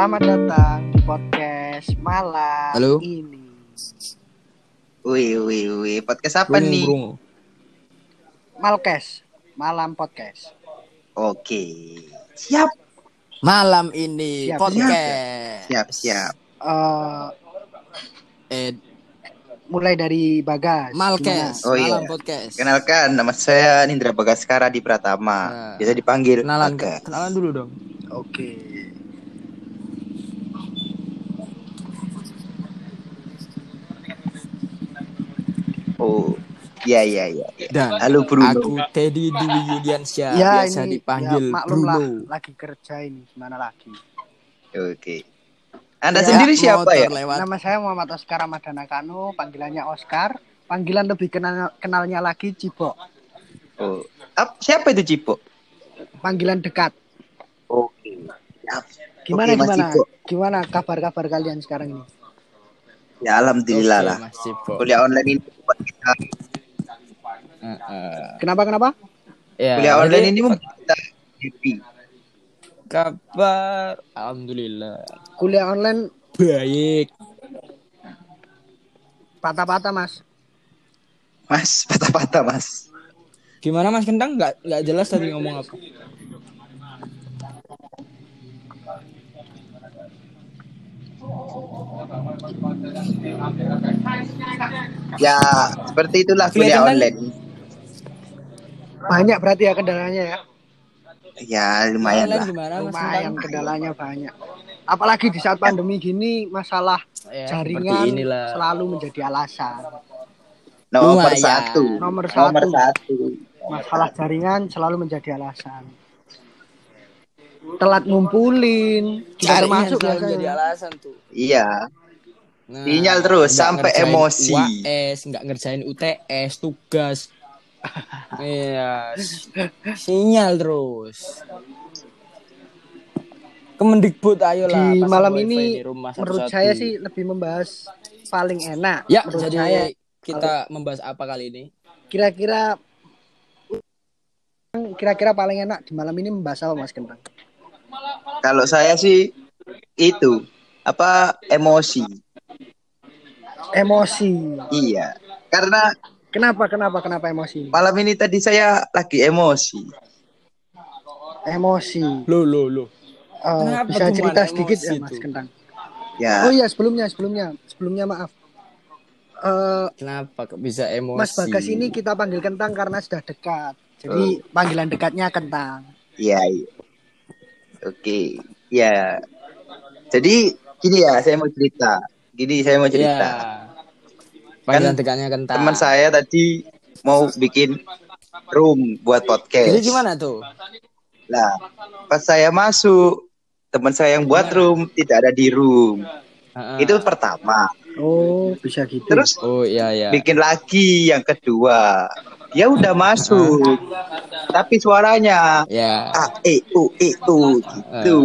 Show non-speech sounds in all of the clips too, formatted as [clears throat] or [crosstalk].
Selamat datang di podcast malam Halo. ini. Wih, wih, wih. Podcast apa nih? Burung. Malkes, malam podcast. Oke. Siap, Malam ini Siap, podcast. siap, siap. Eh, Eh, mulai dari Bagas. Malkes. Oh, iya. Malam podcast. Kenalkan, nama saya Nindra Bagaskara di Pratama. Nah. Biasa dipanggil Kenalan, Bagas. kenalan dulu dong. Oke. Oh, iya, iya, iya. iya. Dan Halo, Bruno. aku Teddy Dwi Yuliansyah, Ya biasa ini dipanggil ya, maklum lah, Bruno. lagi kerja ini gimana lagi? Oke. Anda Ya, sendiri siapa ya? Lewat. Nama saya Muhammad Oscar Ramadana Kanu, panggilannya Oscar. Panggilan lebih kenal kenalnya lagi Cibo. Oh. Ap- siapa itu Cipo? Panggilan dekat. Oke. Siap. Gimana Oke, gimana? Gimana kabar-kabar kalian sekarang ini? Ya, alhamdulillah Oke, lah. Cipo. Kuliah online ini Eh, eh. Kenapa kenapa? Ya, kuliah jadi online ini membuat kita happy. kabar alhamdulillah Kuliah online baik. patah-patah mas. Mas, patah-patah, Mas. Gimana Mas Kentang? Nggak nggak jelas tadi ngomong apa? Ya, seperti itulah kuliah online. Banyak berarti ya kendalanya ya. Ya, lumayan lah. gimana Lumayan kendalanya banyak. Apalagi di saat pandemi gini masalah Ya, jaringan selalu menjadi alasan. Nomor Lumayan. satu. Nomor Nomor satu. satu. Masalah jaringan selalu menjadi alasan. Telat ngumpulin, juga Jaringan termasuk selalu biasanya. jadi alasan tuh. Iya. Nah, Sinyal terus, nggak sampai ngerjain emosi. UAS, nggak ngerjain UTS, tugas. Iya, sinyal terus. Kemendikbud ayo lah. Di malam ini di rumah menurut satu-satu. saya sih lebih membahas paling enak. Ya, menurut jadi saya kita membahas apa kali ini? kira-kira kira-kira paling enak di malam ini membahas apa Mas Kentang? Kalau saya sih itu apa emosi. Emosi. Iya. Karena Kenapa kenapa kenapa emosi? malam ini tadi saya lagi emosi. Emosi. Lo lo lo. Eh, Kenapa bisa cerita sedikit ya Mas? Kentang? Ya. Oh iya sebelumnya sebelumnya sebelumnya maaf. Eh, Kenapa kok bisa emosi? Mas Bagas ini kita panggil Kentang karena sudah dekat. Jadi panggilan dekatnya Kentang. Iya. iya. Oke. Ya. Jadi gini ya, saya mau cerita. Gini saya mau Ya. Panggilan Kan dekatnya kentang. Teman saya tadi mau bikin room buat podcast. Jadi gimana tuh? Lah, pas saya masuk, teman saya yang buat room tidak ada di room. Heeh. Itu pertama. Oh bisa gitu. Terus Oh iya iya. bikin lagi yang kedua. Dia udah masuk. Tapi suaranya Ya. A E U E U gitu.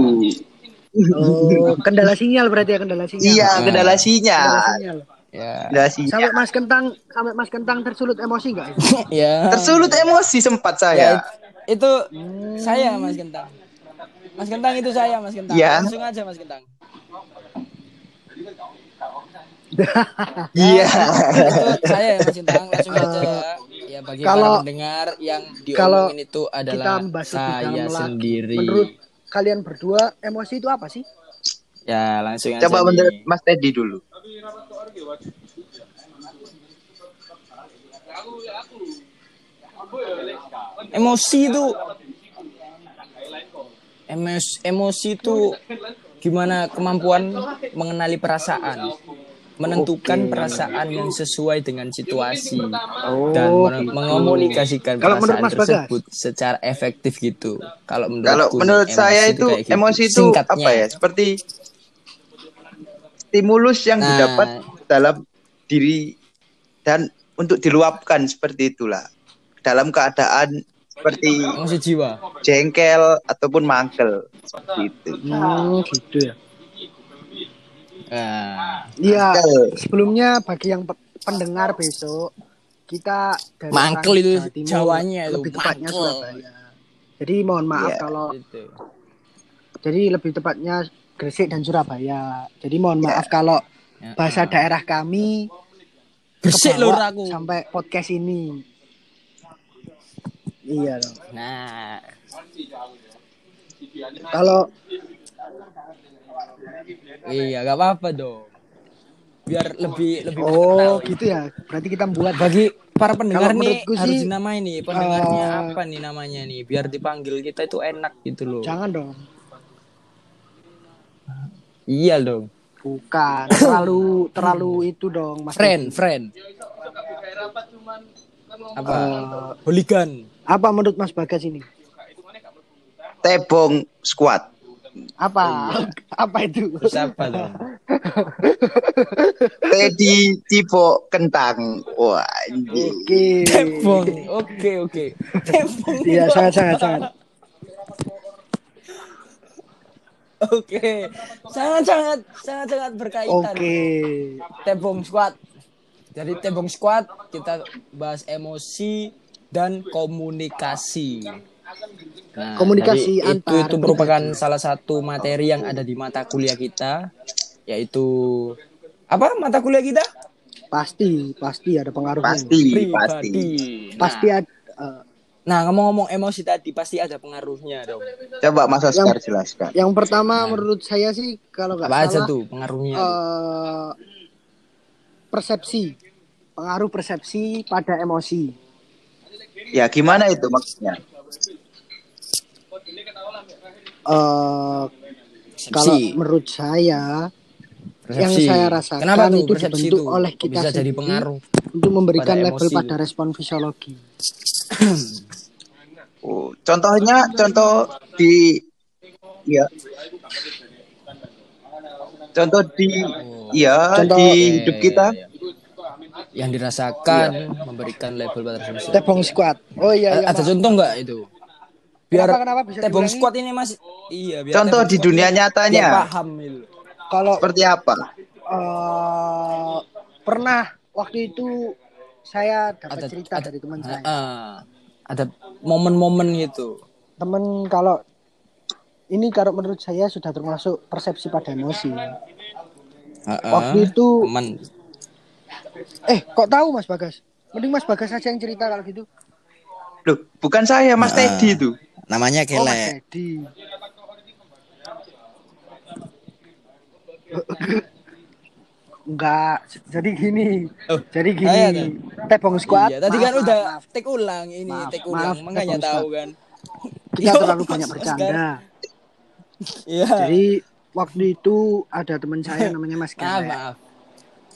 Oh, kendala sinyal berarti ya kendala sinyal. Iya, kendala Kendala sinyal. Ya. Sinyal. Sampai Mas Kentang sampai Mas Kentang tersulut emosi enggak? [laughs] ya. Tersulut emosi sempat Ya, saya. itu saya Mas Kentang. Mas Kentang itu saya Mas Kentang. Ya. Langsung aja Mas Kentang. [laughs] Iya. itu saya ya Mas Kentang langsung aja ya. Ya bagi Kalau- para pendengar yang kalau diomongin itu kita adalah membahas lebih saya sendiri. Menurut kalian berdua emosi itu apa sih? Ya langsung aja. Coba nih. menurut Mas Teddy dulu. Emosi itu emos emosi itu gimana kemampuan mengenali perasaan menentukan perasaan yang sesuai dengan situasi dan men- mengomunikasikan Kalau menurut perasaan Mas Bagas? tersebut secara efektif gitu kalau menurut Kalau menurut saya itu kayak gitu. emosi itu Singkatnya. apa ya? Seperti stimulus yang Nah. didapat dalam diri dan untuk diluapkan seperti itulah. Dalam keadaan seperti emosi jiwa jengkel ataupun mangkel seperti itu. Hmm, gitu ya. nah, Iya, Mangkel. sebelumnya bagi yang pe- pendengar besok kita dari Mangkel itu Timur, Jawanya itu, lebih tepatnya mangkel. Surabaya. Jadi mohon maaf Iya. kalau gitu. jadi lebih tepatnya Gresik dan Surabaya. Jadi mohon maaf kalau Ya. bahasa daerah kami Gresik lho aku. sampai podcast ini. Iya dong. Nah, Kalau iya gak apa-apa dong. Biar lebih lebih oh gitu ya. Berarti kita buat Bagi para pendengar Kalau nih menurutku harus sih, dinamai nih pendengarnya eh, apa nih namanya nih biar dipanggil kita itu enak gitu loh. jangan dong. Iya dong. Bukan [laughs] terlalu terlalu itu dong Mas. Friend, friend. Apa? Hooligan. apa menurut Mas Bagas ini? Tebong squad. Apa? apa itu? Terus apa dong? [laughs] Teddy Cipo Kentang. Wah. Oke. Tepung. Oke, oke. Tepung. Iya, sangat sangat sangat. Oke. Sangat-sangat sangat-sangat berkaitan. Oke. Tebong Squad. Jadi Tebong Squad kita bahas emosi dan komunikasi. Nah, Komunikasi jadi itu antar itu merupakan salah satu materi yang ada di mata kuliah kita yaitu apa mata kuliah kita? Pasti, pasti ada pengaruhnya. Pasti, pasti. Pribadi. Nah, Pasti ada Nah, ngomong-ngomong emosi tadi pasti ada pengaruhnya dong. Coba Mas Oscar jelaskan. yang pertama menurut saya sih kalau nggak aja salah tuh pengaruhnya? eh, persepsi. Pengaruh persepsi pada emosi. Ya, gimana itu maksudnya? Eh kalau menurut saya yang Persepsi. saya rasakan Kenapa tuh itu dibentuk itu oleh kita bisa jadi sendiri pengaruh? untuk memberikan pada level emosi. pada respon fisiologi. [clears throat] Oh, contohnya contoh di ya. Contoh di ya Contoh- di hidup kita. iya, iya. Yang dirasakan memberikan level pada respon. Tebong squad. Oh iya iya. ada Pak. contoh nggak itu? Biar Kenapa, kenapa? Bisa Tebong? Squad ini mas iya biar Contoh di dunia nyatanya. paham. Kalau Seperti apa? eh, pernah waktu itu saya dapat Ada cerita ada dari teman saya. Ah, ada momen-momen gitu. Temen kalau ini kalau menurut saya sudah termasuk persepsi pada emosi. Heeh. Waktu itu teman eh kok tahu Mas Bagas? Mending Mas Bagas aja yang cerita kalau gitu. Loh, bukan saya, Mas Ah. Teddy itu. namanya Oh Mas Kele. Teddy. [laughs] Enggak, jadi gini. Oh, jadi ayo, Tan. gini. Tebong squad. Iya, tadi maaf, kan maaf, udah maaf. take ulang ini, Maaf, take maaf, ulang, makanya Tebong tahu Squad. kan. Kita Yo, terlalu banyak bercanda. Iya. Jadi waktu itu ada teman saya namanya Mas Maaf, Kele. maaf.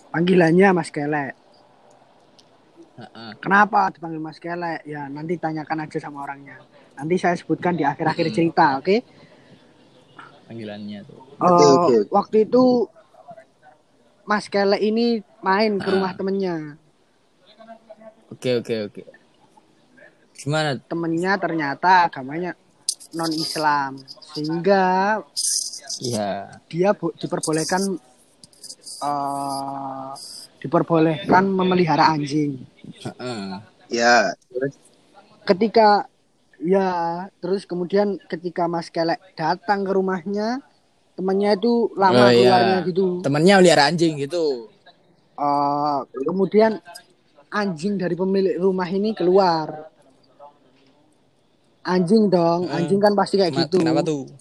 Panggilannya Mas Kele. Heeh. Kenapa dipanggil Mas Kele? Ya nanti tanyakan aja sama orangnya. Nanti saya sebutkan di akhir-akhir cerita, oke? Panggilannya tuh. Oke, Eh, oke. Waktu itu Mas Kele ini main ke Ah. rumah temennya. Oke, oke, oke. Gimana? Temennya ternyata agamanya non Islam, sehingga Iya. dia bo- diperbolehkan eh, diperbolehkan memelihara anjing. Heeh. Ya, terus Ketika ya terus kemudian ketika Mas Kelek datang ke rumahnya, temannya itu lama Oh, iya. keluarnya gitu. Temennya melihara anjing gitu. Eh, kemudian anjing dari pemilik rumah ini keluar. Anjing dong, Hmm. anjing kan pasti kayak Ma- gitu. Kenapa tuh?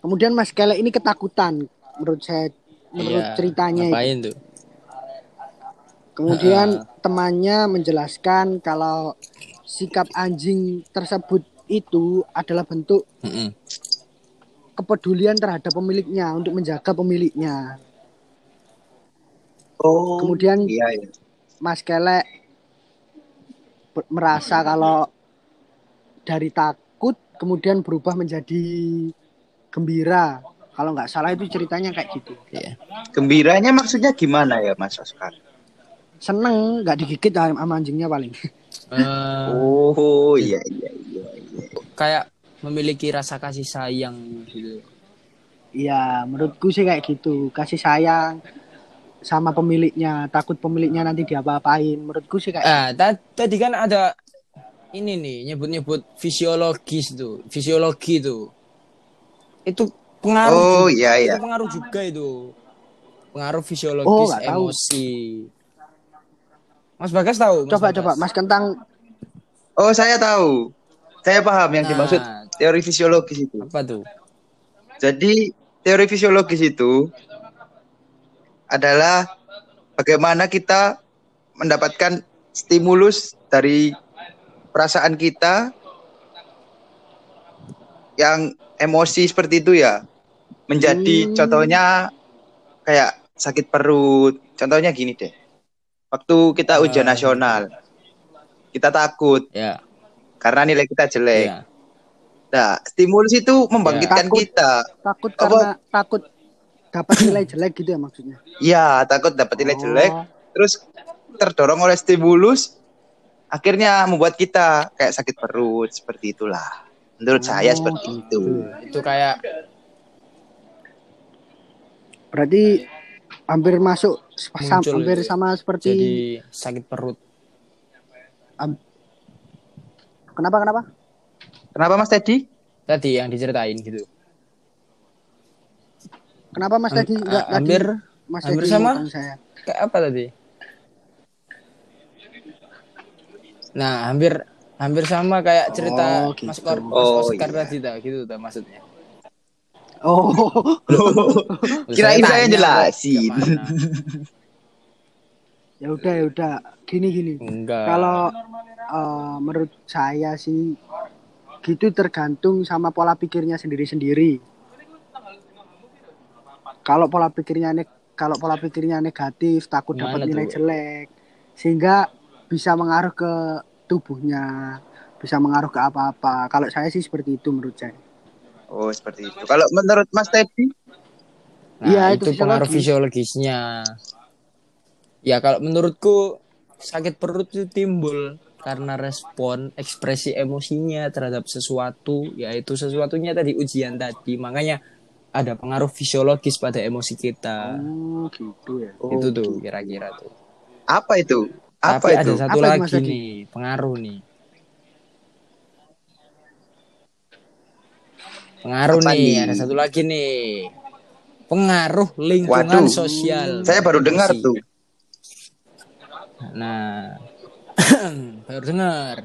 Kemudian Mas Kelek ini ketakutan menurut saya menurut Iya, ceritanya itu. Ngapain tuh? Kemudian Heeh. temannya menjelaskan kalau sikap anjing tersebut itu adalah bentuk Heeh. Kepedulian terhadap pemiliknya untuk menjaga pemiliknya. oh, Kemudian iya, iya. Mas Kelek merasa kalau dari takut kemudian berubah menjadi gembira. Kalau nggak salah itu ceritanya kayak gitu. Iya. Gembiranya maksudnya gimana ya, Mas Oscar? Seneng nggak digigit sama anjingnya paling. Eh, Oh, iya, iya, iya, iya. kayak memiliki rasa kasih sayang gitu. Iya, menurutku sih kayak gitu. Kasih sayang sama pemiliknya, takut pemiliknya nanti diapa-apain. Menurutku sih kayak Ah, ta- tadi kan ada ini nih nyebut-nyebut fisiologis tuh, fisiologi tuh. itu pengaruh. Oh, iya, iya. Itu pengaruh juga itu. Pengaruh Oh, fisiologis tahu. emosi. Mas Bagas tahu? Mas Coba Bagas? coba Mas Kentang Oh, saya tahu. Saya paham yang Nah. dimaksud teori fisiologis itu. Apa tuh? Jadi teori fisiologis itu adalah bagaimana kita mendapatkan stimulus dari perasaan kita yang emosi seperti itu ya. Menjadi Hmm. contohnya kayak sakit perut. Contohnya gini deh. Waktu kita ujian Ah. nasional, kita takut Ya. karena nilai kita jelek. ya. Nah, stimulus itu membangkitkan Takut. kita. takut Apa? karena takut dapat nilai jelek gitu ya maksudnya. Iya, takut dapat nilai Oh. jelek, terus terdorong oleh stimulus, akhirnya membuat kita kayak sakit perut seperti itulah. Menurut saya Oh, seperti gitu. itu. Itu kayak Berarti hampir masuk sam- hampir itu. sama seperti jadi sakit perut. kenapa kenapa? Kenapa Mas Teddy? Tadi yang diceritain gitu. Kenapa Mas Ham- enggak ah, hampir Mas hampir tadi sama? saya? kayak apa tadi? Nah, hampir hampir sama kayak cerita Oh, gitu. Mas Kor, Mas Oh, Oscar iya. tadi dah, gitu tuh maksudnya. Oh, [laughs] Kirain saya tanya, jelasin. [laughs] ya udah ya udah. Gini gini. Enggak. Kalau eh, menurut saya sih gitu tergantung sama pola pikirnya sendiri-sendiri. Kalau pola pikirnya kalau pola pikirnya negatif, takut dapat nilai tuh? jelek, sehingga bisa mengaruh ke tubuhnya, bisa mengaruh ke apa-apa. Kalau saya sih seperti itu menurut saya. Oh, seperti itu. Kalau menurut Mas Teddy? Nah, Iya, itu, itu pengaruh fisiologis. fisiologisnya. Ya kalau menurutku sakit perut itu timbul karena respon ekspresi emosinya terhadap sesuatu, yaitu sesuatunya tadi ujian tadi. Makanya ada pengaruh fisiologis pada emosi kita. Oh, gitu ya. Oh, itu tuh kira-kira tuh. Apa itu? Apa Tapi itu? ada satu Apa lagi nih, pengaruh nih. Pengaruh Apa nih, nih? ada satu lagi nih. Pengaruh lingkungan Waduh. sosial. Saya baru dengar tuh. Nah, baru dengar.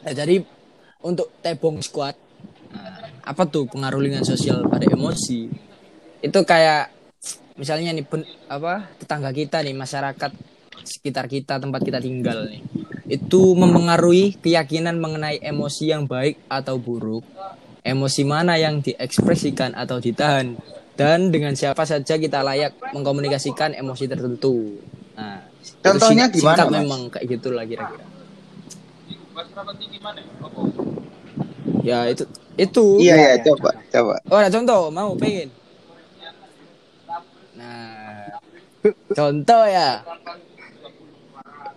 Nah, jadi untuk Tebong Squad, nah, apa tuh pengaruh lingkungan sosial pada emosi? Itu kayak misalnya nih pen- apa tetangga kita nih masyarakat sekitar kita tempat kita tinggal nih itu mempengaruhi keyakinan mengenai emosi yang baik atau buruk emosi mana yang diekspresikan atau ditahan dan dengan siapa saja kita layak mengkomunikasikan emosi tertentu nah itu Contohnya sing- gimana, singkat Mas? memang kayak gitulah kira-kira ya itu itu Iya, Iya, iya, iya, coba, coba. Oh, ada contoh, mau pengen. Nah, contoh ya.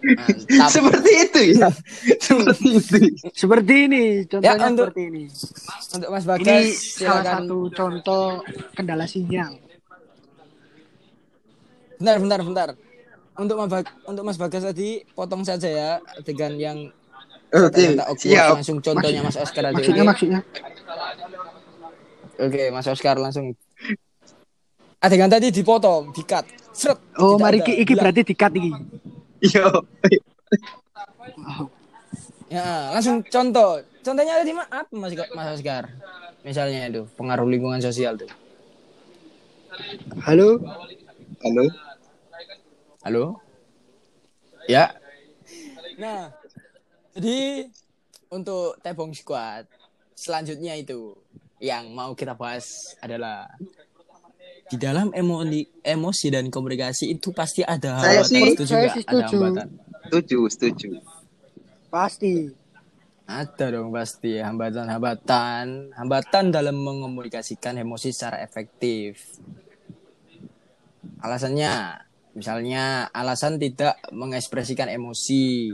Mantap. Seperti itu ya. Seperti itu. Seperti ini, contohnya Ya, untuk- seperti ini. Untuk Mas Ini Bagas, salah silakan. satu contoh kendala sinyal. Bentar, bentar, bentar. Untuk Mas Bag- untuk Mas Bagas tadi potong saja ya adegan yang Oke, siap. langsung contohnya Mas Oscar aja. Maksudnya Oke, maksudnya Oke, Mas Oscar langsung. Adegan tadi dipotong, dikat. Seret. Oh, mari ada. iki, berarti dikat iki. Yo. Oh, Ya, langsung contoh. Contohnya tadi mah apa Mas Mas Oscar? Misalnya itu pengaruh lingkungan sosial tuh. Halo. Halo. Halo? Ya. Nah, jadi untuk Tebong Squad selanjutnya itu yang mau kita bahas adalah di dalam emosi, emosi dan komunikasi itu pasti ada Saya hambatan. sih- Setuju saya sih Ada hambatan. Setuju, setuju. Pasti. Ada dong pasti hambatan-hambatan, hambatan dalam mengomunikasikan emosi secara efektif. Alasannya, misalnya alasan tidak mengekspresikan emosi.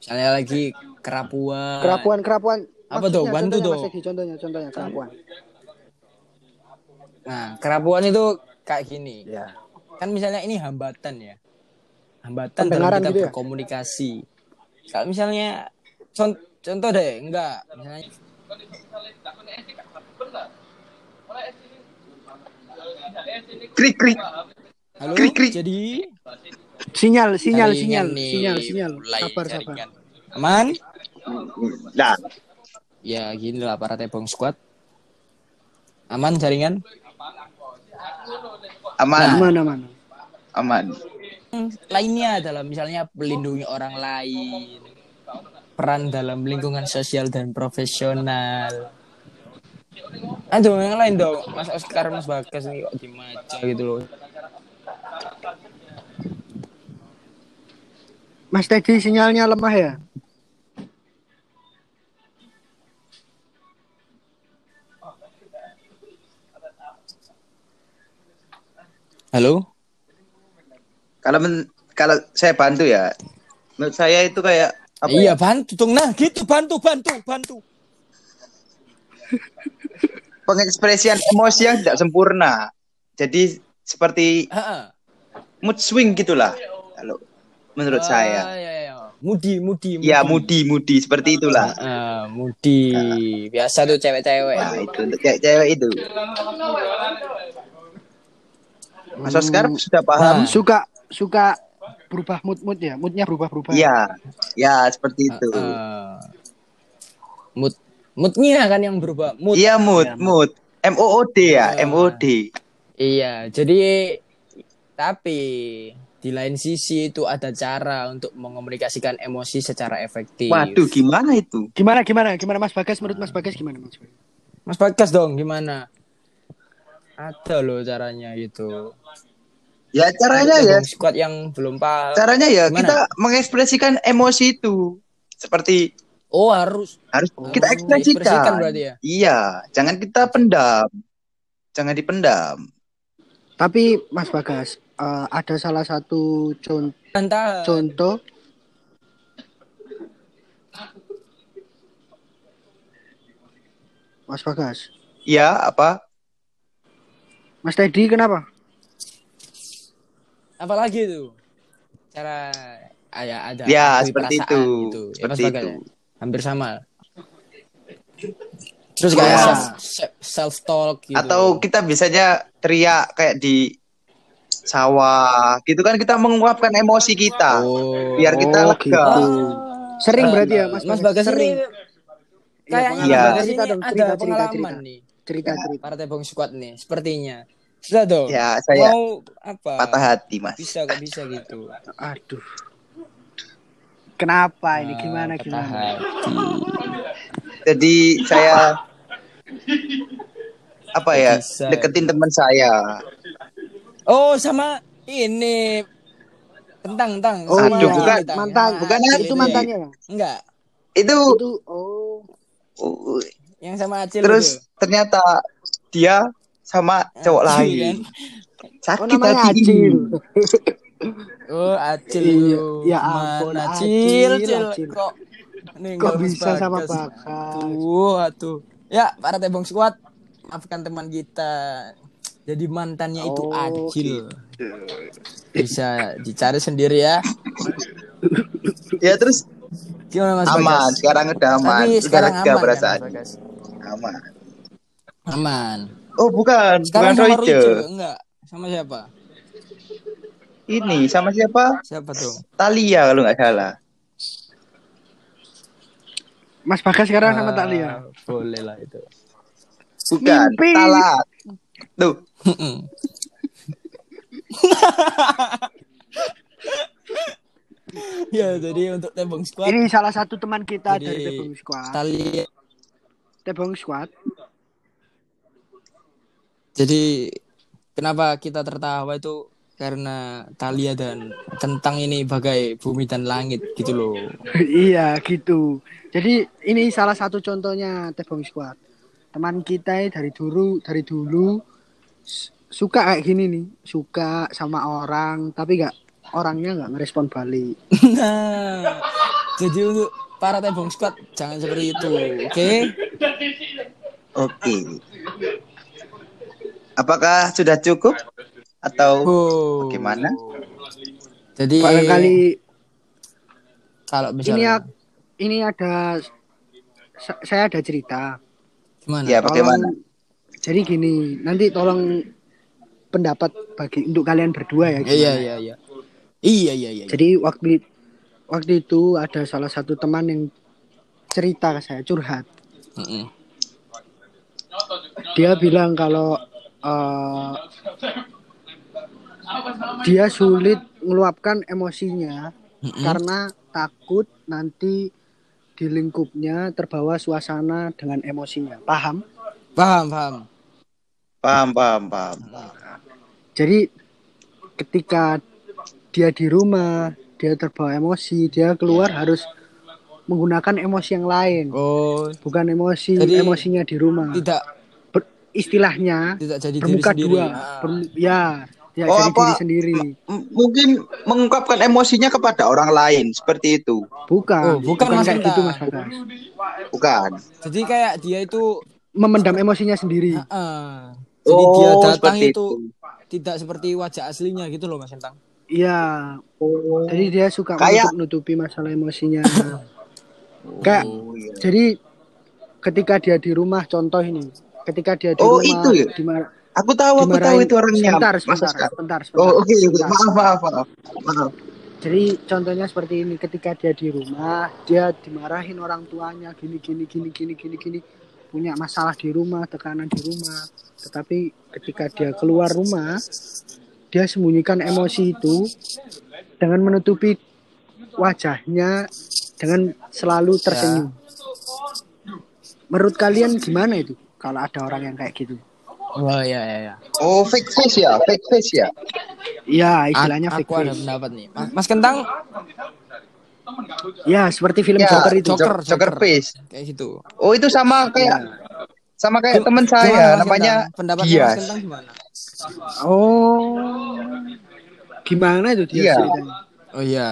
Misalnya lagi kerapuan. Kerapuan kerapuan. Apa tuh? Bantu contohnya, tuh. Contohnya contohnya kerapuan. Nah, kerapuan itu kayak gini. Ya. Kan misalnya ini hambatan ya. Hambatan dalam Pendengaran kita gitu ya? berkomunikasi. Kalau misalnya con- contoh deh, enggak, misalnya Krik krik. Halo. Krik, krik. Jadi Sinyal, sinyal, sinyal, nih, sinyal, sinyal. Sabar, sabar. Aman? Nah, Ya gini lah para tebong squad. Aman jaringan? aman, Mana, mana? aman. Lainnya adalah misalnya melindungi orang lain, peran dalam lingkungan sosial dan profesional. Aduh, yang lain dong. Mas Oscar, Mas Bagas nih kok gitu loh. Mas Teddy sinyalnya lemah ya? Halo? Kalau men- kalau saya bantu ya, menurut saya itu kayak apa iya, ya, bantu dong. Nah, gitu bantu, bantu, bantu. pengekspresian emosi yang tidak sempurna. Jadi seperti Heeh. mood swing gitulah. Kalau menurut Ah, saya. iya, iya. Mudi, mudi, Ya mudi mudi seperti itulah. Ah, mudi. Biasa tuh cewek-cewek. Nah, itu untuk cewek-cewek itu. Mas Oscar sudah paham? Nah. Suka, suka berubah mood mood ya? Moodnya berubah berubah. Iya, ya seperti itu. Ah. mood moodnya kan yang berubah mood Iya mood, Iya, mood. M O O D ya, Ah. M O D. iya jadi tapi di lain sisi itu ada cara untuk mengomunikasikan emosi secara efektif Waduh, gimana itu? Gimana, gimana, gimana Mas Bagas? Menurut Mas Bagas gimana Mas? Bagas? Mas Bagas dong gimana ada loh caranya gitu Ya caranya ya, squad yang belum paham caranya ya Gimana? kita mengekspresikan emosi itu seperti oh harus harus Oh, kita ekspresikan. berarti ya? Iya, jangan kita pendam. Jangan dipendam. Tapi Mas Bagas, eh, ada salah satu contoh, contoh Mas Bagas. Iya, apa? Mas Teddy kenapa? apalagi itu cara ya ada Ya, seperti itu. gitu. Ya, Mas Seperti Bagas itu. ya? hampir sama terus kayak Ya. self, self talk gitu Atau kita biasanya teriak kayak di sawah, gitu kan kita menguapkan emosi kita. oh. Biar kita Oh, lega. gitu. Sering Nah, berarti ya Mas Mas Bagas? Sering. ini kayaknya Iya. Mas Bagas ini Cerita ada cerita, cerita, pengalaman cerita. nih Cerita cerita. para tebong squad nih sepertinya sudah dong Ya, saya mau apa patah hati, Mas. bisa kok bisa gitu Aduh. Kenapa ini? Ah, Gimana gimana? hati. Jadi saya apa ya? Bisa. Deketin teman saya. Oh sama ini tentang tentang Oh, sama Aduh, bukan, ini, Tang. mantan, bukan, itu itu ya. mantannya ya? enggak Itu Itu oh. uh, yang sama Acil terus itu. ternyata dia sama cowok Acil, lain. kan? Oh Sakit namanya hati. Acil. oh Acil Iya, ya Mana ampun, Acil, Acil, Acil. Kok ninggal Kok bisa sama Bagas? Bagas? Tuh, atuh. Ya, para tebong squad, maafkan teman kita. Jadi mantannya itu Oh, Acil. Bisa dicari sendiri ya. Ya terus Gimana Mas aman, Bagas? sekarang udah aman. Tapi Udah sekarang lega aman kan, perasaan. Mas? Aman. Aman. Oh, bukan, Sekarang bukan sama Royce. Enggak? Sama siapa? Ini sama siapa? Siapa tuh? Talia kalau nggak salah. Mas Bagas sekarang sama Ah, Talia. Boleh lah itu. Bukan, Mimpi. Talat. Tuh, [laughs] ya, jadi untuk tebong squad Ini salah satu teman kita Jadi, dari Tebong Squad. tali Tebong Squad. Jadi kenapa kita tertawa itu karena Talia dan kentang ini bagai bumi dan langit gitu loh. [laughs] iya gitu. Jadi ini salah satu contohnya Tebong Squad. Teman kita ini dari dulu dari dulu suka kayak gini nih, suka sama orang tapi nggak orangnya nggak ngerespon balik. Nah, jadi untuk para tebong squad jangan seperti itu, oke? oke. Apakah sudah cukup atau Oh. Bagaimana? Jadi Barangkali kalau ini misalnya ya- ini ada sa- saya ada cerita. Gimana? ya bagaimana? Tolong- jadi gini, nanti tolong pendapat bagi untuk kalian berdua ya. Iya gimana? iya iya. Iya iya iya. Jadi waktu waktu itu ada salah satu teman yang cerita ke saya curhat. Mm-mm. Dia bilang kalau eh, dia sulit meluapkan emosinya Mm-mm. karena takut nanti di lingkupnya terbawa suasana dengan emosinya. Paham? Paham paham. Paham, paham, paham. Jadi ketika dia di rumah, dia terbawa emosi, dia keluar harus menggunakan emosi yang lain, Oh bukan emosi Jadi, emosinya di rumah. tidak Ber- istilahnya tidak jadi diri bermuka sendiri. dua, Ah. Bermu- ya, ya Oh, jadi apa? diri sendiri. M- mungkin mengungkapkan emosinya kepada orang lain seperti itu. Bukan, Oh, bukan, Mas kayak gitu Mas Bagas. Bukan. Jadi kayak dia itu Memendam emosinya sendiri. ah, jadi dia Oh, datang seperti itu, tidak seperti wajah aslinya gitu loh Mas Entang. Iya, jadi dia suka Kayak- menutup-nutupi masalah emosinya. Kayak Oh, iya. jadi ketika dia di rumah contoh ini, ketika dia di Oh, rumah itu ya? dimar- Aku tahu, aku tahu itu orangnya. Sebentar, sebentar, Oscar. sebentar, sebentar. Oh, oke, sebentar. Maaf, maaf, maaf. Maaf. Jadi contohnya seperti ini, ketika dia di rumah, dia dimarahin orang tuanya gini gini gini gini gini gini punya masalah di rumah, tekanan di rumah. Tetapi ketika dia keluar rumah, dia sembunyikan emosi itu dengan menutupi wajahnya dengan selalu tersenyum. Menurut kalian gimana itu kalau ada orang yang kayak gitu? Oh iya iya iya. Oh, fake face ya, fake face ya. Ya, istilahnya A- fake aku ada face. pendapat nih. Mas, Mas Kentang Ya, seperti film Ya, Joker itu. Joker, Joker, Joker Joker. face. kayak gitu. Oh, itu sama kayak sama kayak teman Gimana, saya Mas namanya Kentang? pendapatnya Mas. Kentang gimana? Oh. Gimana itu dia Iya. ceritanya? Oh iya.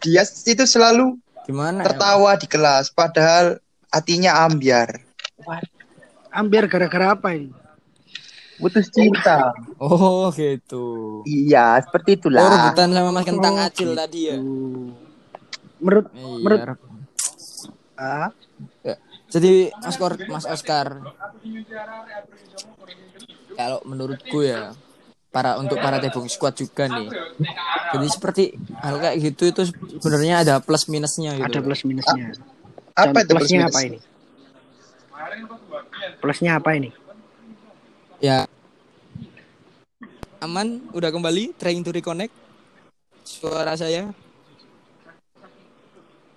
Dias itu selalu Gimana? ya, tertawa di kelas padahal hatinya ambiar. Ambiar gara-gara apa ini? Putus cinta. Oh gitu. iya, seperti Oh itulah. rebutan sama Mas Kentang Oh, Acil tadi ya. Menurut Iya. menurut ah, Ya. Jadi Mas Kor, Mas Oscar. Kalau menurutku ya para untuk para tebong squad juga nih. Jadi seperti hal kayak gitu itu sebenarnya ada plus minusnya gitu. ada plus minusnya. Apa itu plus plusnya minus? apa ini? Plusnya apa ini? Ya. Aman, udah kembali trying to reconnect. Suara saya.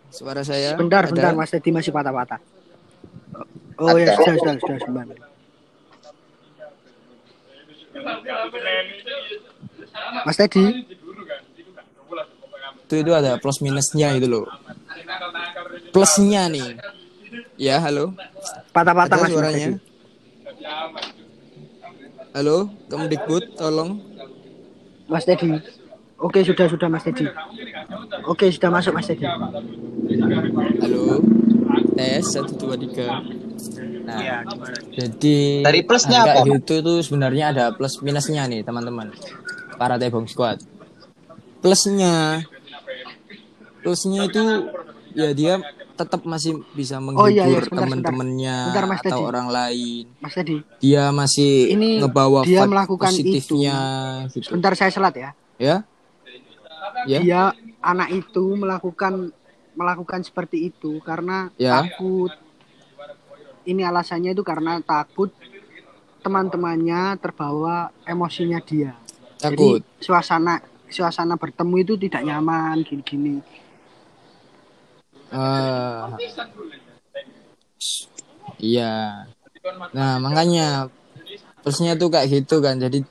Suara saya. Bentar, ada? bentar, Mas Teddy masih patah-patah. Oh ya, sudah, sudah, sudah, sudah. Mas Teddy, Itu itu ada plus minusnya gitu loh. Plusnya nih. Ya, halo. patah-patah Ada Mas, Mas suaranya. Teddy. Halo, Kemdikbud, tolong. Mas Teddy. Oke, sudah, sudah Mas Teddy. Oke, sudah masuk Mas Teddy. Halo. Tes satu dua tiga. Nah, jadi Dari plusnya apa? gitu tuh sebenarnya ada plus minusnya nih teman-teman. Para Tebong Squad. Plusnya, plusnya itu ya dia tetap masih bisa Oh, iya, iya, menghibur teman-temannya atau Teddy. orang lain. Mas Teddy, Dia masih Ini ngebawa dia melakukan positifnya gitu. sebentar saya selat ya. Ya? Ya? Dia anak itu melakukan melakukan seperti itu karena Ya. takut. Ini alasannya itu karena takut teman-temannya terbawa emosinya dia. Takut. Jadi suasana suasana bertemu itu tidak nyaman gini-gini. Eh, iya. Nah, makanya plusnya tuh kayak gitu kan. Jadi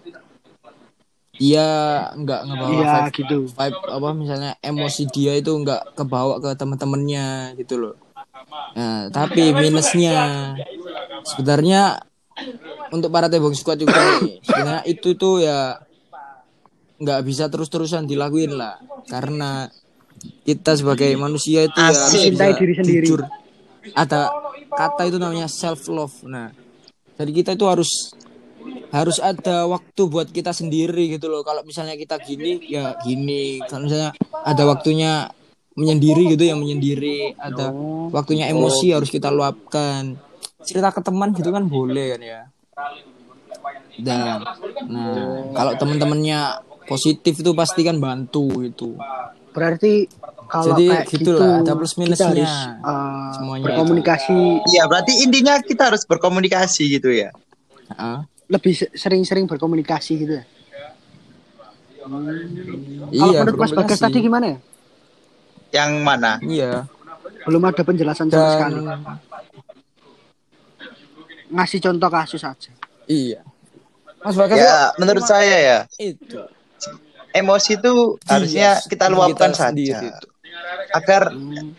dia nggak ngebawa Iya vibe, gitu. vibe apa misalnya emosi dia itu nggak kebawa ke teman-temannya gitu loh. Nah, tapi minusnya sebenarnya untuk para tebong squad juga nih, sebenarnya itu tuh ya nggak bisa terus-terusan dilakuin lah karena kita sebagai manusia itu ya harus Mencintai diri sendiri. jujur. Ada kata itu namanya self love. Nah, jadi kita itu harus harus ada waktu buat kita sendiri gitu loh. Kalau misalnya kita gini ya gini. Kalau misalnya ada waktunya menyendiri gitu ya menyendiri. Ada waktunya emosi harus kita luapkan. Cerita ke teman gitu kan boleh kan ya. dan nah kalau temen-temennya positif itu pasti kan bantu itu Berarti kalau Jadi kayak gitu gitu, lah, ada plus kita minusnya. harus uh, Semuanya berkomunikasi Iya, berarti intinya kita harus berkomunikasi gitu ya. Heeh. lebih se- sering-sering berkomunikasi gitu ya. iya kalau menurut Mas Bagas tadi gimana ya? Yang mana? iya Belum ada penjelasan sama dan sekali. Ngasih contoh kasus aja. iya Mas Bagas Ya, menurut saya ya, itu emosi itu harusnya Iya, kita kita luapkan sendiri saja itu. agar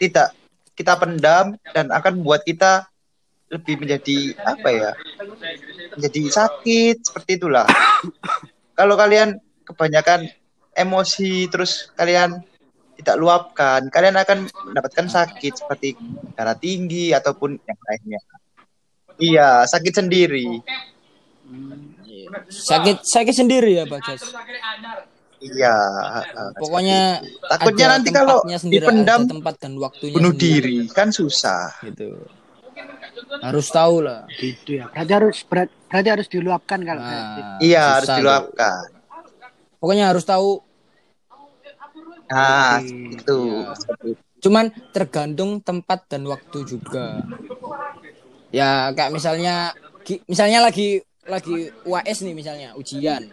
tidak kita pendam dan akan membuat kita lebih menjadi apa ya? Menjadi sakit seperti itulah. [coughs] Kalau kalian kebanyakan emosi terus kalian tidak luapkan, kalian akan mendapatkan sakit seperti darah tinggi ataupun yang lainnya. Iya, sakit sendiri. sakit sakit sendiri ya Bagas Iya. pokoknya Takutnya nanti kalau dipendam tempat dan waktunya bunuh sendiri, diri kan susah. gitu harus tahu lah Gitu ya. Berarti harus berat- berarti harus diluapkan kalau nah, Iya, harus tuh. diluapkan. pokoknya harus tahu Nah, Oke. itu. Iya. cuman tergantung tempat dan waktu juga ya kayak misalnya misalnya lagi lagi UAS nih misalnya ujian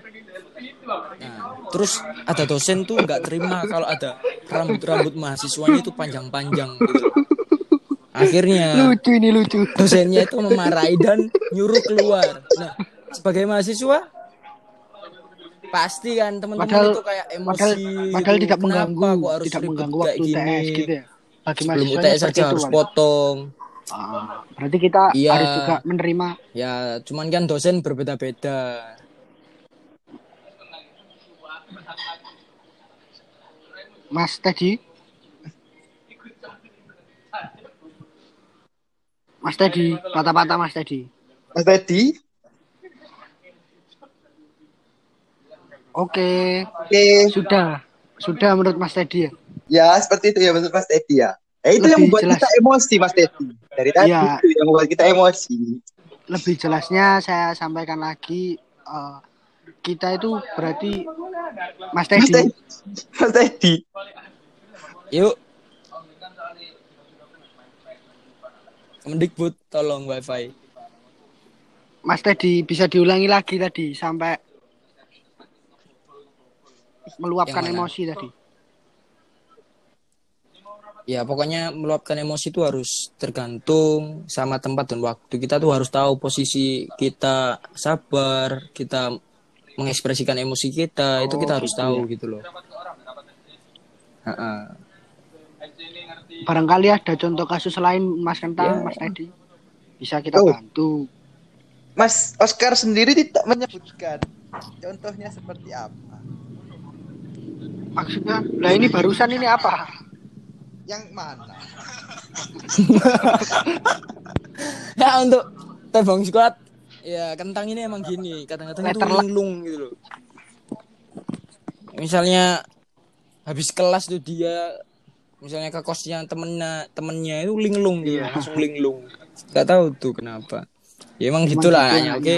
nah terus ada dosen tuh nggak terima kalau ada rambut rambut mahasiswanya itu panjang-panjang gitu akhirnya Lucu ini lucu. dosennya itu memarahi dan nyuruh keluar nah sebagai mahasiswa pasti kan teman-teman Padahal- itu kayak emosi Padahal, padahal gitu. tidak Kenapa mengganggu, kok harus tidak mengganggu kayak waktu gini? UTS gitu ya. Bagi sebelum mahasiswa UTS saja harus kan. potong Ah, berarti kita Iya. harus juga menerima ya cuman kan dosen berbeda-beda Mas Teddy. Mas Teddy, patah-patah Mas Teddy. Mas Teddy, Oke, oke. sudah. Sudah menurut Mas Teddy ya. Ya, seperti itu ya menurut Mas Teddy ya. Eh, itu yang Lebih membuat jelas. kita emosi, Mas Teddy. Dari tadi Iya. itu yang membuat kita emosi. Lebih jelasnya saya sampaikan lagi eh, kita itu berarti Mas Mas Teddy. Mas Teddy. yuk Mendikbud tolong wifi Mas Teddy bisa diulangi lagi tadi sampai meluapkan emosi tadi. ya pokoknya meluapkan emosi itu harus tergantung sama tempat dan waktu kita tuh harus tahu posisi kita sabar kita mengekspresikan emosi kita itu kita harus tahu gitu loh. Barangkali ada contoh kasus lain Mas Kentang, Ya. Mas Teddy. Bisa kita Oh. bantu. Mas Oscar sendiri tidak menyebutkan contohnya seperti apa. Maksudnya, lah ini barusan ini apa? Yang mana? [laughs] ya untuk tebong squad ya kentang ini emang gini kadang-kadang itu linglung gitu loh. Misalnya habis kelas tuh dia misalnya ke kosnya temennya temennya itu linglung gitu Iya. langsung linglung. Nggak tahu tuh kenapa. Ya emang gitulah gitu hanya oke.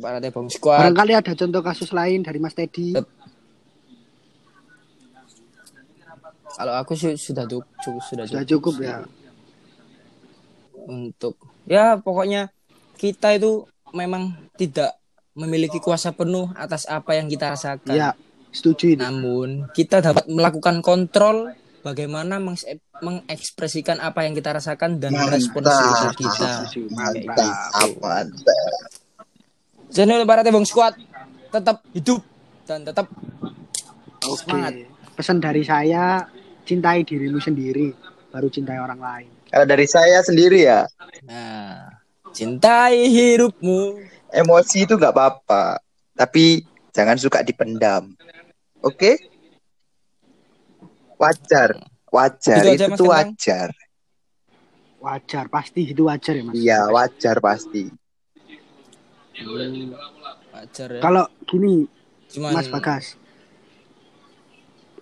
para tebong squad. Barangkali ada contoh kasus lain dari Mas Teddy. Tet- kalau aku sih sudah cukup, cukup sudah Sudah cukup cukup ya. untuk ya pokoknya kita itu memang tidak memiliki kuasa penuh atas apa yang kita rasakan. Iya, setuju itu. Namun kita dapat melakukan kontrol bagaimana mengse- mengekspresikan apa yang kita rasakan dan merespon sekitar kita. Mantap. gitu. Mantap. Jadi untuk para tebong squad tetap hidup dan tetap Oke. semangat. Pesan dari saya, cintai dirimu sendiri, baru cintai orang lain. Kalau dari saya sendiri ya, Nah, cintai hidupmu. emosi itu nggak apa-apa, tapi jangan suka dipendam. Oke? Wajar, wajar Gitu aja, itu Mas tuh wajar. Wajar, pasti itu wajar ya Mas. Iya, wajar pasti. Wajar ya. Kalau gini, Cuman Mas Bagas,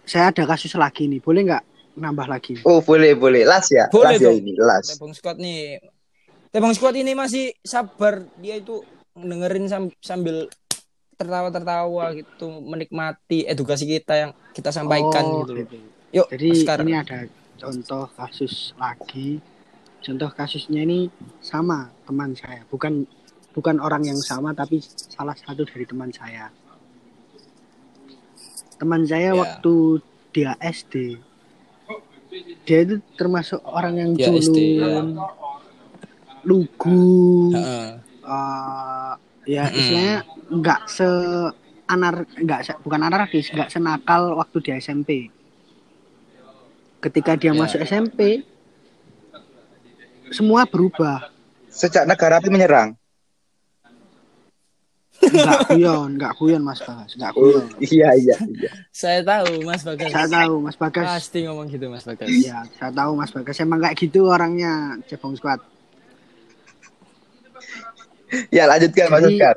saya ada kasus lagi nih, boleh nggak nambah lagi? Oh, boleh, boleh. Las ya, Boleh las ya ini, las. Nih. Tebong Squad ini masih sabar. Dia itu dengerin sam- sambil tertawa-tertawa gitu menikmati edukasi kita yang kita sampaikan Oh, gitu loh. gitu. Yuk, Jadi Oscar. ini ada contoh kasus lagi. Contoh kasusnya ini sama teman saya, bukan bukan orang yang sama tapi salah satu dari teman saya. Teman saya Ya. waktu dia SD, dia itu termasuk orang yang Ya, ya. culun, lugu, Heeh. eh, ya istilahnya nggak se anar nggak se- bukan anarkis nggak senakal waktu di SMP ketika dia Ya. masuk SMP semua berubah Sejak negara api menyerang. nggak guyon nggak guyon mas Bagas nggak guyon iya iya iya. Saya tahu Mas Bagas. saya tahu mas Bagas Pasti ngomong gitu Mas Bagas. ya saya tahu mas Bagas emang kayak gitu orangnya cebong squad [laughs] Ya lanjutkan Mas Jadi- Oscar.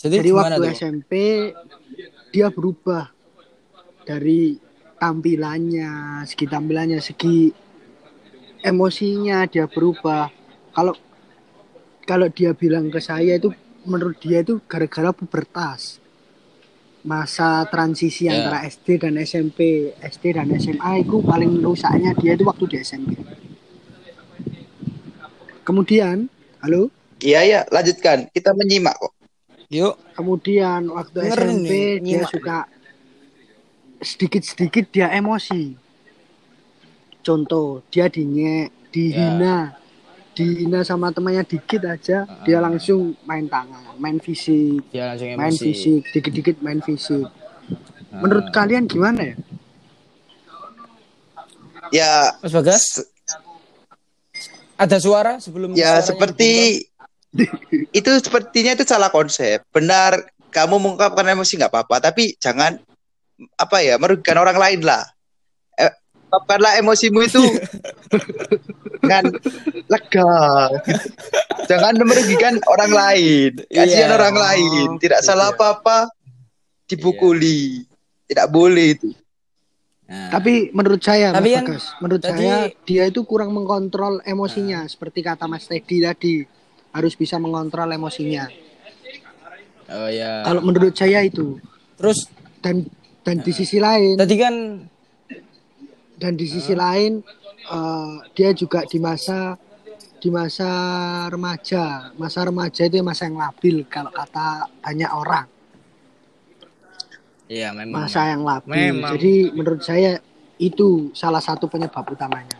Jadi, jadi waktu tuh? SMP dia berubah dari tampilannya, segi tampilannya, segi emosinya dia berubah. Kalau kalau dia bilang ke saya itu menurut dia itu gara-gara pubertas. Masa transisi Ya. antara SD dan SMP, SD dan SMA itu paling rusaknya dia itu waktu di SMP. Kemudian, halo? Iya iya lanjutkan. Kita menyimak kok. Yuk, Kemudian waktu Dengerin SMP nih, dia nyimak suka sedikit-sedikit dia emosi. Contoh, dia dinye, dihina, dihina sama temannya dikit aja, dia langsung main tangan, main fisik, ya langsung emosi. main fisik, dikit-dikit main fisik. Nah. Menurut kalian gimana ya? Ya Mas Bagas, ada suara sebelum ya seperti [laughs] itu sepertinya itu salah konsep. Benar kamu mengungkapkan emosi nggak apa-apa, tapi jangan apa ya merugikan orang lain lah. Eh, ungkapkanlah emosimu itu [laughs] dengan lega. Jangan merugikan orang lain. Kasihan Iya. orang lain. Tidak Iya. salah apa-apa dipukuli. Tidak boleh itu. Nah, Tapi menurut saya, Tapi Mas kan Bagas, menurut tadi- saya dia itu kurang mengontrol emosinya, seperti kata Mas Teddy tadi, harus bisa mengontrol emosinya. oh ya. Kalau menurut saya itu, Terus? Dan dan di sisi lain tadi kan dan di sisi lain eh, dia juga di masa di masa remaja. Masa remaja itu masa yang labil kalau kata banyak orang. Ya memang. Masa yang labil. Memang. jadi menurut saya itu salah satu penyebab utamanya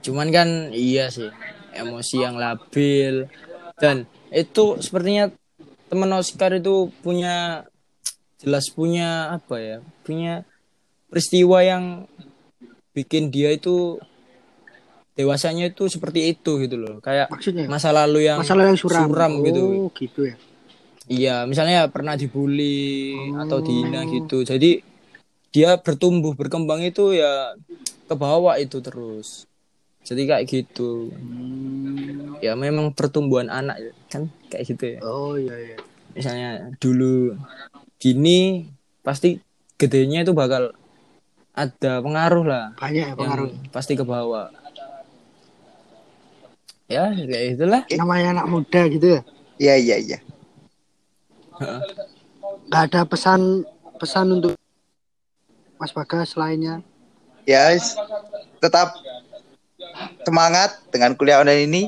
Cuman kan iya sih emosi yang labil. Dan itu sepertinya teman Oscar itu punya jelas punya apa ya punya peristiwa yang bikin dia itu dewasanya itu seperti itu gitu loh. Kayak maksudnya? masa lalu yang masalah yang suram, gitu. Oh gitu ya. Iya misalnya pernah dibully Oh. atau dihina gitu. Jadi dia bertumbuh berkembang itu ya ke bawah itu terus jadi kayak gitu. Hmm. ya memang pertumbuhan anak kan kayak gitu ya. Oh iya iya. Misalnya dulu gini pasti gedenya itu bakal ada pengaruh lah. Banyak ya yang pengaruh. pasti ke bawah. Ya kayak itulah. Namanya anak muda gitu ya? Iya iya iya. nggak ada pesan pesan untuk Mas Bagas lainnya Ya s- tetap semangat dengan kuliah online ini.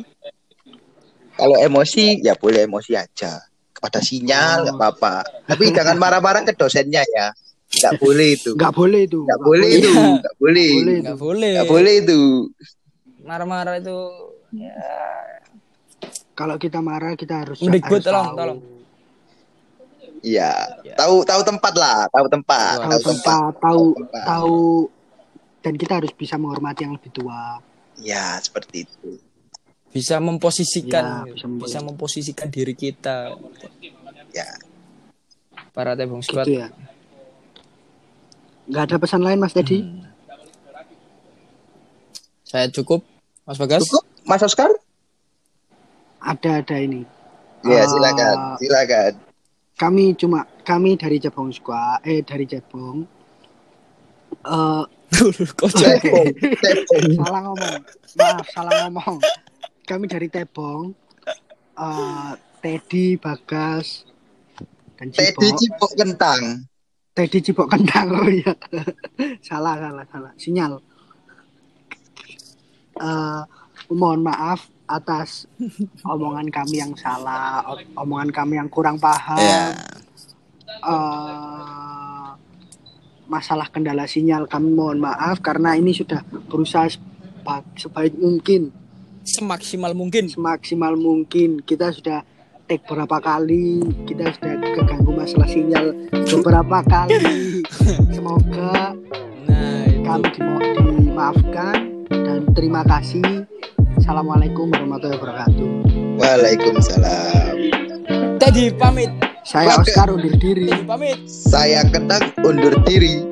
Kalau emosi ya boleh emosi aja. Kepada sinyal nggak apa-apa. Tapi jangan marah-marah ke dosennya ya. Nggak boleh itu. nggak boleh itu Nggak boleh itu. Nggak boleh. Boleh. nggak boleh Nggak boleh itu. marah-marah itu ya kalau kita marah kita harus Mendikbud, tolong, tolong. Iya. Ya. Tahu tahu tempat lah. Tahu tempat. Tahu tempat. tempat tahu tahu dan kita harus bisa menghormati yang lebih tua Ya seperti itu. bisa memposisikan Ya, bisa bisa, memposisikan. memposisikan diri kita Ya. para tebong squad gitu ya nggak ada pesan lain Mas Teddy Hmm. saya cukup Mas Bagas Cukup, Mas Oscar? ada ada ini Ya Ah. silakan. Silakan. kami cuma kami dari Cebong Squad eh dari Cebong eh kok salah ngomong maaf salah ngomong kami dari Tebong eh, Teddy, Bagas, dan Teddy Cipok. cipok kentang. Teddy Cipok Kentang oh iya. salah salah salah. Sinyal. Eh, mohon maaf atas omongan kami yang salah, omongan kami yang kurang paham. Ya. Eh, masalah kendala sinyal kami mohon maaf karena ini sudah berusaha seba- sebaik mungkin Semaksimal mungkin. semaksimal mungkin kita sudah take berapa kali kita sudah keganggu masalah sinyal beberapa kali [laughs] semoga Nah, itu. kami dimo- dimaafkan dan terima kasih assalamualaikum warahmatullahi wabarakatuh Waalaikumsalam. Teddy pamit. Saya. Oscar undur diri pamit. Saya kentang undur diri.